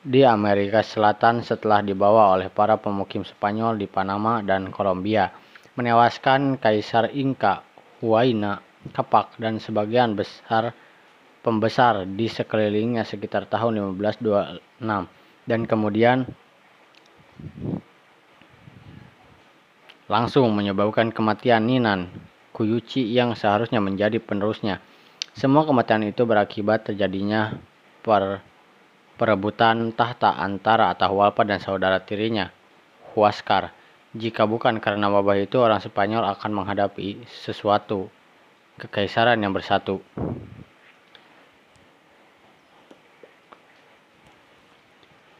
di Amerika Selatan setelah dibawa oleh para pemukim Spanyol di Panama dan Kolombia, menewaskan Kaisar Inka, Huayna, Kapak, dan sebagian besar pembesar di sekelilingnya sekitar tahun 1526 dan kemudian langsung menyebabkan kematian Ninan Kuyuchi yang seharusnya menjadi penerusnya. Semua kematian itu berakibat terjadinya per perebutan tahta antara Atahualpa dan saudara tirinya, Huascar. Jika bukan karena wabah itu, orang Spanyol akan menghadapi sesuatu kekaisaran yang bersatu.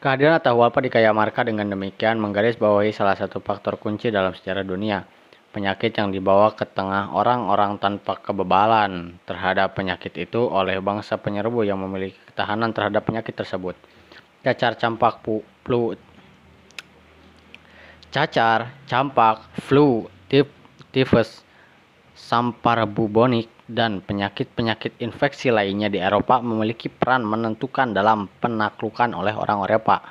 Kehadiran Atahualpa di Kayamarka dengan demikian menggarisbawahi salah satu faktor kunci dalam sejarah dunia, penyakit yang dibawa ke tengah orang-orang tanpa kebebalan terhadap penyakit itu oleh bangsa penyerbu yang memiliki ketahanan terhadap penyakit tersebut. Cacar campak flu cacar, campak, flu, tif, tifus, sampar bubonik, dan penyakit-penyakit infeksi lainnya di Eropa memiliki peran menentukan dalam penaklukan oleh orang Eropa,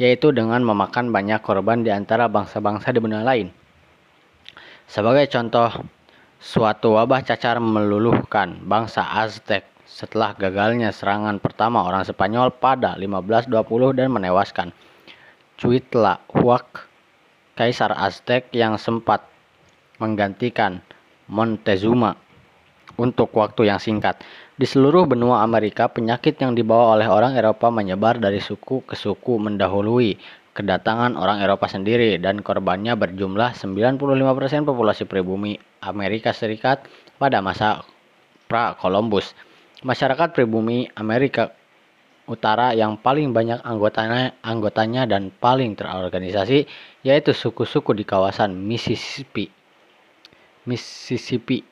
yaitu dengan memakan banyak korban di antara bangsa-bangsa di benua lain. Sebagai contoh, suatu wabah cacar meluluhkan bangsa Aztec setelah gagalnya serangan pertama orang Spanyol pada 1520 dan menewaskan Cuitlahuac, kaisar Aztec yang sempat menggantikan Montezuma untuk waktu yang singkat. Di seluruh benua Amerika, penyakit yang dibawa oleh orang Eropa menyebar dari suku ke suku mendahului kedatangan orang Eropa sendiri dan korbannya berjumlah 95% populasi pribumi Amerika Serikat pada masa pra-Columbus. Masyarakat pribumi Amerika Utara yang paling banyak anggotanya, anggotanya dan paling terorganisasi yaitu suku-suku di kawasan Mississippi. Mississippi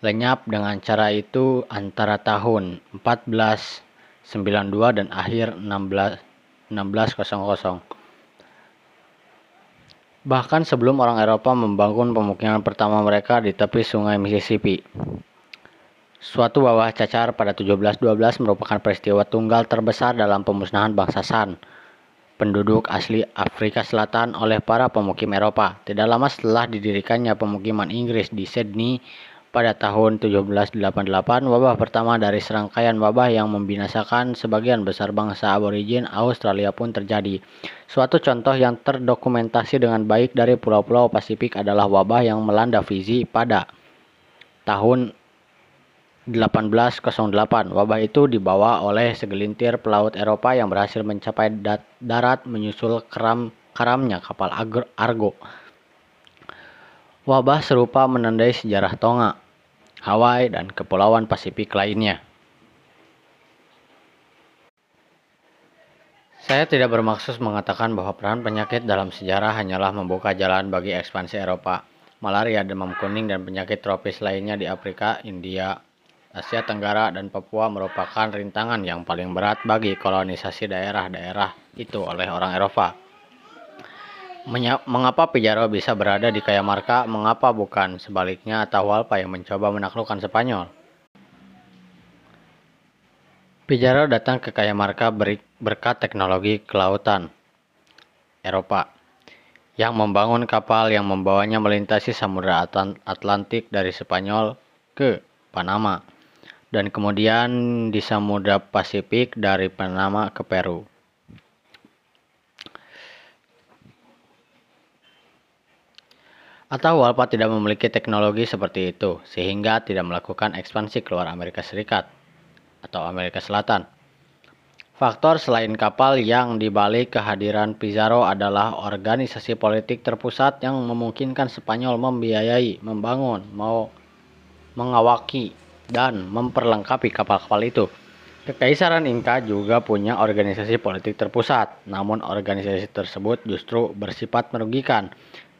lenyap dengan cara itu antara tahun 1492 dan akhir 16 1600. Bahkan sebelum orang Eropa membangun pemukiman pertama mereka di tepi sungai Mississippi. Suatu wabah cacar pada 1712 merupakan peristiwa tunggal terbesar dalam pemusnahan bangsa San, penduduk asli Afrika Selatan oleh para pemukim Eropa. Tidak lama setelah didirikannya pemukiman Inggris di Sydney, pada tahun 1788, wabah pertama dari serangkaian wabah yang membinasakan sebagian besar bangsa aborigin Australia pun terjadi. Suatu contoh yang terdokumentasi dengan baik dari pulau-pulau Pasifik adalah wabah yang melanda Fiji pada tahun 1808. Wabah itu dibawa oleh segelintir pelaut Eropa yang berhasil mencapai darat menyusul keram karamnya kapal Argo. Wabah serupa menandai sejarah Tonga, Hawaii, dan kepulauan Pasifik lainnya. Saya tidak bermaksud mengatakan bahwa peran penyakit dalam sejarah hanyalah membuka jalan bagi ekspansi Eropa. Malaria, demam kuning, dan penyakit tropis lainnya di Afrika, India, Asia Tenggara, dan Papua merupakan rintangan yang paling berat bagi kolonisasi daerah-daerah itu oleh orang Eropa. Mengapa Pizarro bisa berada di Kayamarka? Mengapa bukan sebaliknya Atahualpa yang mencoba menaklukkan Spanyol? Pizarro datang ke Kayamarka berkat teknologi kelautan Eropa yang membangun kapal yang membawanya melintasi Samudra Atlantik dari Spanyol ke Panama. dan kemudian di Samudra Pasifik dari Panama ke Peru. Atahualpa tidak memiliki teknologi seperti itu, sehingga tidak melakukan ekspansi keluar Amerika Serikat atau Amerika Selatan. Faktor selain kapal yang dibalik kehadiran Pizarro adalah organisasi politik terpusat yang memungkinkan Spanyol membiayai, membangun, mau mengawaki, dan memperlengkapi kapal-kapal itu. Kekaisaran Inka juga punya organisasi politik terpusat, namun organisasi tersebut justru bersifat merugikan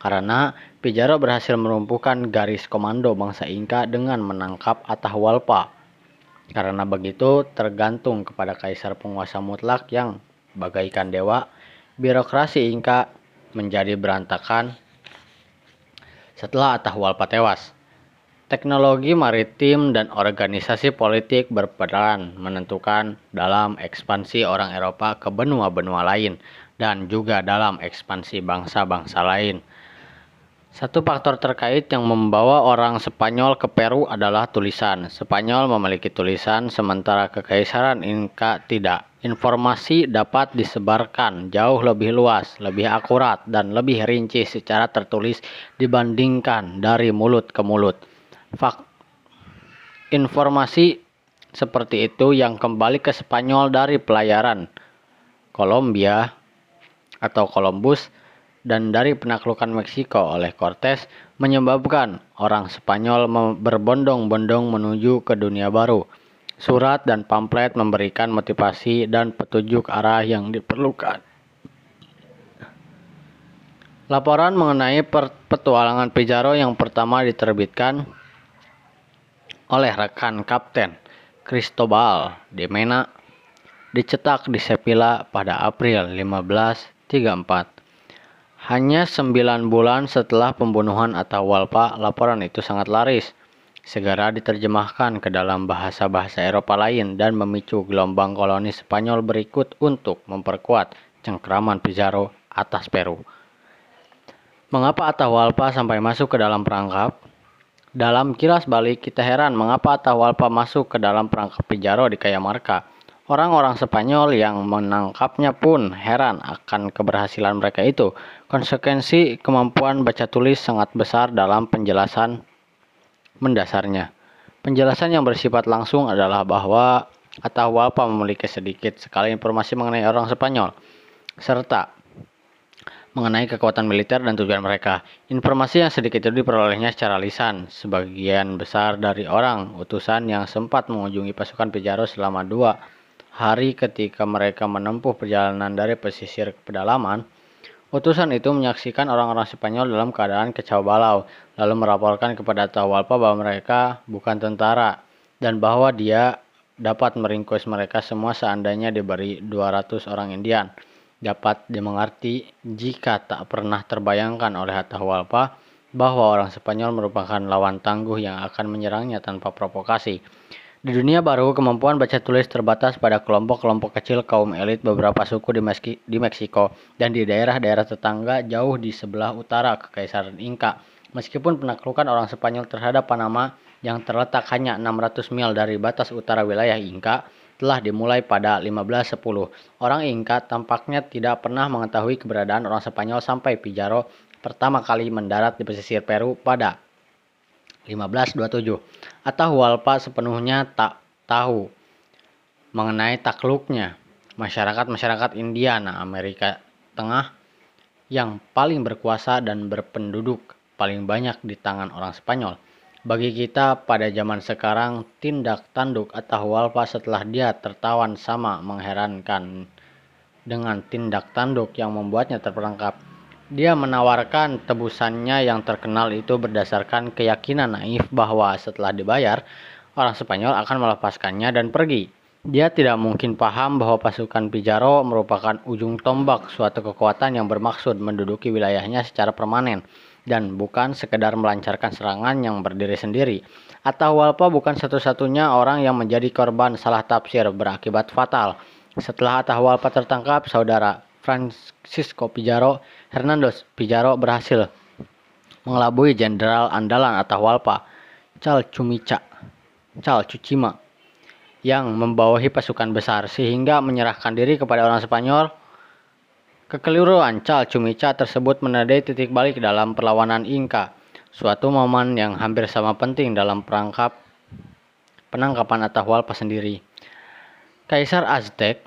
karena Pizarro berhasil merumpuhkan garis komando bangsa Inka dengan menangkap Atahualpa karena begitu, tergantung kepada kaisar penguasa mutlak yang bagaikan dewa, birokrasi Inka menjadi berantakan setelah Atahualpa tewas. Teknologi maritim dan organisasi politik berperan menentukan dalam ekspansi orang Eropa ke benua-benua lain dan juga dalam ekspansi bangsa-bangsa lain. Satu faktor terkait yang membawa orang Spanyol ke Peru adalah tulisan. Spanyol memiliki tulisan, sementara Kekaisaran Inka tidak. Informasi dapat disebarkan jauh lebih luas, lebih akurat, dan lebih rinci secara tertulis dibandingkan dari mulut ke mulut. Fak informasi seperti itu yang kembali ke Spanyol dari pelayaran Kolombia atau Columbus dan dari penaklukan Meksiko oleh Cortes menyebabkan orang Spanyol berbondong-bondong menuju ke dunia baru. Surat dan pamflet memberikan motivasi dan petunjuk arah yang diperlukan. Laporan mengenai petualangan Pizarro yang pertama diterbitkan oleh rekan Kapten Cristobal de Mena dicetak di Sevilla pada April 1534. Hanya sembilan bulan setelah pembunuhan Atahualpa, laporan itu sangat laris. Segera diterjemahkan ke dalam bahasa-bahasa Eropa lain dan memicu gelombang koloni Spanyol berikut untuk memperkuat cengkraman Pizarro atas Peru. Mengapa Atahualpa sampai masuk ke dalam perangkap? Dalam kilas balik, kita heran mengapa Atahualpa masuk ke dalam perangkap Pizarro di Cajamarca. Orang-orang Spanyol yang menangkapnya pun heran akan keberhasilan mereka itu. Konsekuensi kemampuan baca tulis sangat besar dalam penjelasan mendasarnya. Penjelasan yang bersifat langsung adalah bahwa Atahualpa memiliki sedikit sekali informasi mengenai orang Spanyol, serta mengenai kekuatan militer dan tujuan mereka. Informasi yang sedikit itu diperolehnya secara lisan. Sebagian besar dari orang utusan yang sempat mengunjungi pasukan Pizarro selama dua hari ketika mereka menempuh perjalanan dari pesisir ke pedalaman, utusan itu menyaksikan orang-orang Spanyol dalam keadaan kacau balau, lalu melaporkan kepada Atahualpa bahwa mereka bukan tentara dan bahwa dia dapat meringkus mereka semua seandainya diberi 200 orang Indian. Dapat dimengerti jika tak pernah terbayangkan oleh Atahualpa bahwa orang Spanyol merupakan lawan tangguh yang akan menyerangnya tanpa provokasi. Di dunia baru, kemampuan baca tulis terbatas pada kelompok-kelompok kecil kaum elit beberapa suku di, Meski, di Meksiko dan di daerah-daerah tetangga jauh di sebelah utara Kekaisaran Inka. Meskipun penaklukan orang Spanyol terhadap Panama yang terletak hanya 600 mil dari batas utara wilayah Inka telah dimulai pada 1510. Orang Inka tampaknya tidak pernah mengetahui keberadaan orang Spanyol sampai Pizarro pertama kali mendarat di pesisir Peru pada 1527. Atahualpa sepenuhnya tak tahu mengenai takluknya masyarakat-masyarakat Indiana Amerika Tengah yang paling berkuasa dan berpenduduk paling banyak di tangan orang Spanyol. Bagi kita pada zaman sekarang, tindak tanduk Atahualpa setelah dia tertawan sama mengherankan dengan tindak tanduk yang membuatnya terperangkap dia menawarkan tebusannya yang terkenal itu berdasarkan keyakinan naif bahwa setelah dibayar, orang Spanyol akan melepaskannya dan pergi. Dia tidak mungkin paham bahwa pasukan Pizarro merupakan ujung tombak suatu kekuatan yang bermaksud menduduki wilayahnya secara permanen dan bukan sekedar melancarkan serangan yang berdiri sendiri. Atahualpa bukan satu-satunya orang yang menjadi korban salah tafsir berakibat fatal. Setelah Atahualpa tertangkap, saudara Francisco Pizarro Hernandez Pizarro berhasil mengelabui jenderal andalan Atahualpa, Chal Chumicha, Chal Chuchima, yang membawahi pasukan besar sehingga menyerahkan diri kepada orang Spanyol. Kekeliruan Cal Cumica tersebut menandai titik balik dalam perlawanan Inka, suatu momen yang hampir sama penting dalam perangkap penangkapan Atahualpa sendiri. Kaisar Aztec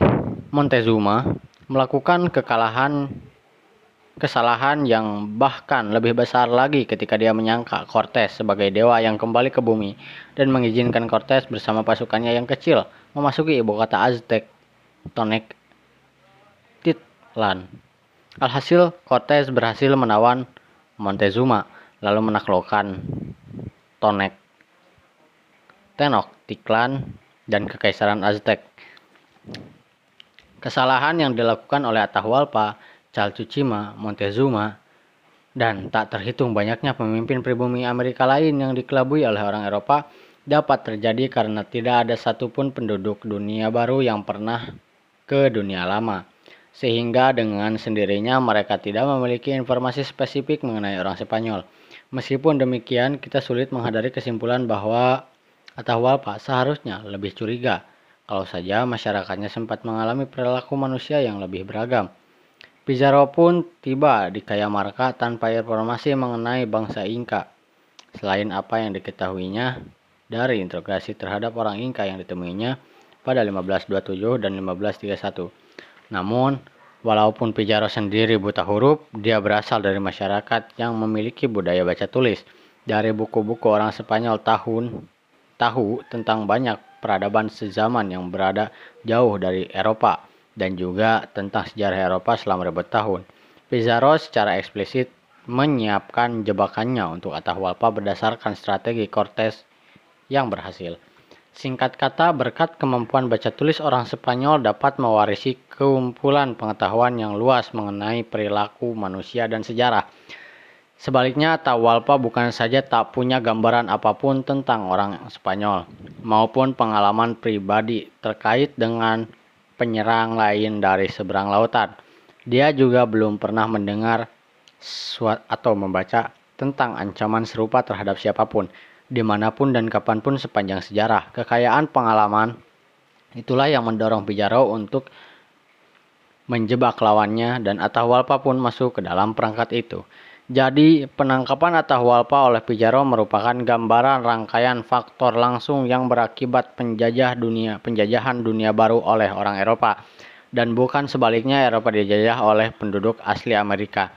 Montezuma melakukan kekalahan kesalahan yang bahkan lebih besar lagi ketika dia menyangka Cortes sebagai dewa yang kembali ke bumi dan mengizinkan Cortes bersama pasukannya yang kecil memasuki ibu kota Aztec, Tonek Titlan. Alhasil, Cortes berhasil menawan Montezuma lalu menaklukkan Tonek, Tenok, Tiklan, dan Kekaisaran Aztec. Kesalahan yang dilakukan oleh Atahualpa Chalchuchima, Montezuma, dan tak terhitung banyaknya pemimpin pribumi Amerika lain yang dikelabui oleh orang Eropa dapat terjadi karena tidak ada satupun penduduk dunia baru yang pernah ke dunia lama. Sehingga dengan sendirinya mereka tidak memiliki informasi spesifik mengenai orang Spanyol. Meskipun demikian, kita sulit menghadiri kesimpulan bahwa Atahualpa seharusnya lebih curiga kalau saja masyarakatnya sempat mengalami perilaku manusia yang lebih beragam. Pizarro pun tiba di Cajamarca tanpa informasi mengenai bangsa Inka. Selain apa yang diketahuinya dari interogasi terhadap orang Inka yang ditemuinya pada 1527 dan 1531. Namun, walaupun Pizarro sendiri buta huruf, dia berasal dari masyarakat yang memiliki budaya baca tulis. Dari buku-buku orang Spanyol tahun tahu tentang banyak peradaban sezaman yang berada jauh dari Eropa dan juga tentang sejarah Eropa selama ribu tahun. Pizarro secara eksplisit menyiapkan jebakannya untuk Atahualpa berdasarkan strategi Cortes yang berhasil. Singkat kata, berkat kemampuan baca tulis orang Spanyol dapat mewarisi kumpulan pengetahuan yang luas mengenai perilaku manusia dan sejarah. Sebaliknya, Atahualpa bukan saja tak punya gambaran apa pun tentang orang Spanyol, maupun pengalaman pribadi terkait dengan penyerang lain dari seberang lautan. Dia juga belum pernah mendengar atau membaca tentang ancaman serupa terhadap siapa pun, di mana pun dan kapan pun sepanjang sejarah. Kekayaan pengalaman itulah yang mendorong Pizarro untuk menjebak lawannya dan Atahualpa pun masuk ke dalam perangkat itu. Jadi, penangkapan Atahualpa oleh Pizarro merupakan gambaran rangkaian faktor langsung yang berakibat penjajah dunia, penjajahan dunia baru oleh orang Eropa, dan bukan sebaliknya Eropa dijajah oleh penduduk asli Amerika.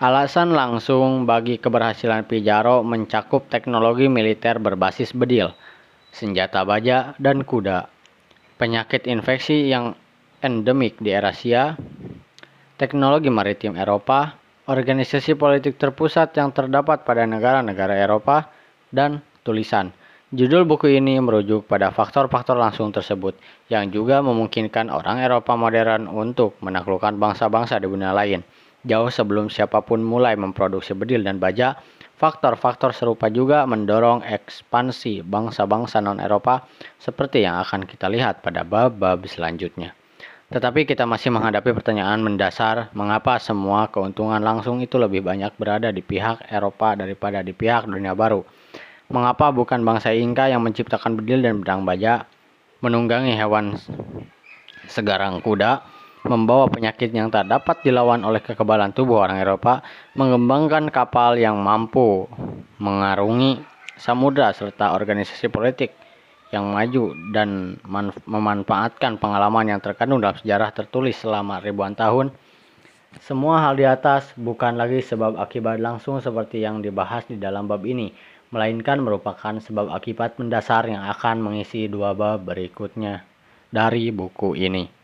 Alasan langsung bagi keberhasilan Pizarro mencakup teknologi militer berbasis bedil, senjata baja, dan kuda, penyakit infeksi yang endemik di Eurasia, teknologi maritim Eropa, organisasi politik terpusat yang terdapat pada negara-negara Eropa, dan tulisan. Judul buku ini merujuk pada faktor-faktor langsung tersebut yang juga memungkinkan orang Eropa modern untuk menaklukkan bangsa-bangsa di dunia lain. Jauh sebelum siapa pun mulai memproduksi bedil dan baja, faktor-faktor serupa juga mendorong ekspansi bangsa-bangsa non-Eropa seperti yang akan kita lihat pada bab-bab selanjutnya. Tetapi kita masih menghadapi pertanyaan mendasar, mengapa semua keuntungan langsung itu lebih banyak berada di pihak Eropa daripada di pihak dunia baru? Mengapa bukan bangsa Inka yang menciptakan bedil dan pedang baja, menunggangi hewan segarang kuda, membawa penyakit yang tak dapat dilawan oleh kekebalan tubuh orang Eropa, mengembangkan kapal yang mampu mengarungi samudra serta organisasi politik yang maju dan memanfaatkan pengalaman yang terkandung dalam sejarah tertulis selama ribuan tahun. Semua hal di atas bukan lagi sebab akibat langsung seperti yang dibahas di dalam bab ini, melainkan merupakan sebab akibat mendasar yang akan mengisi dua bab berikutnya dari buku ini.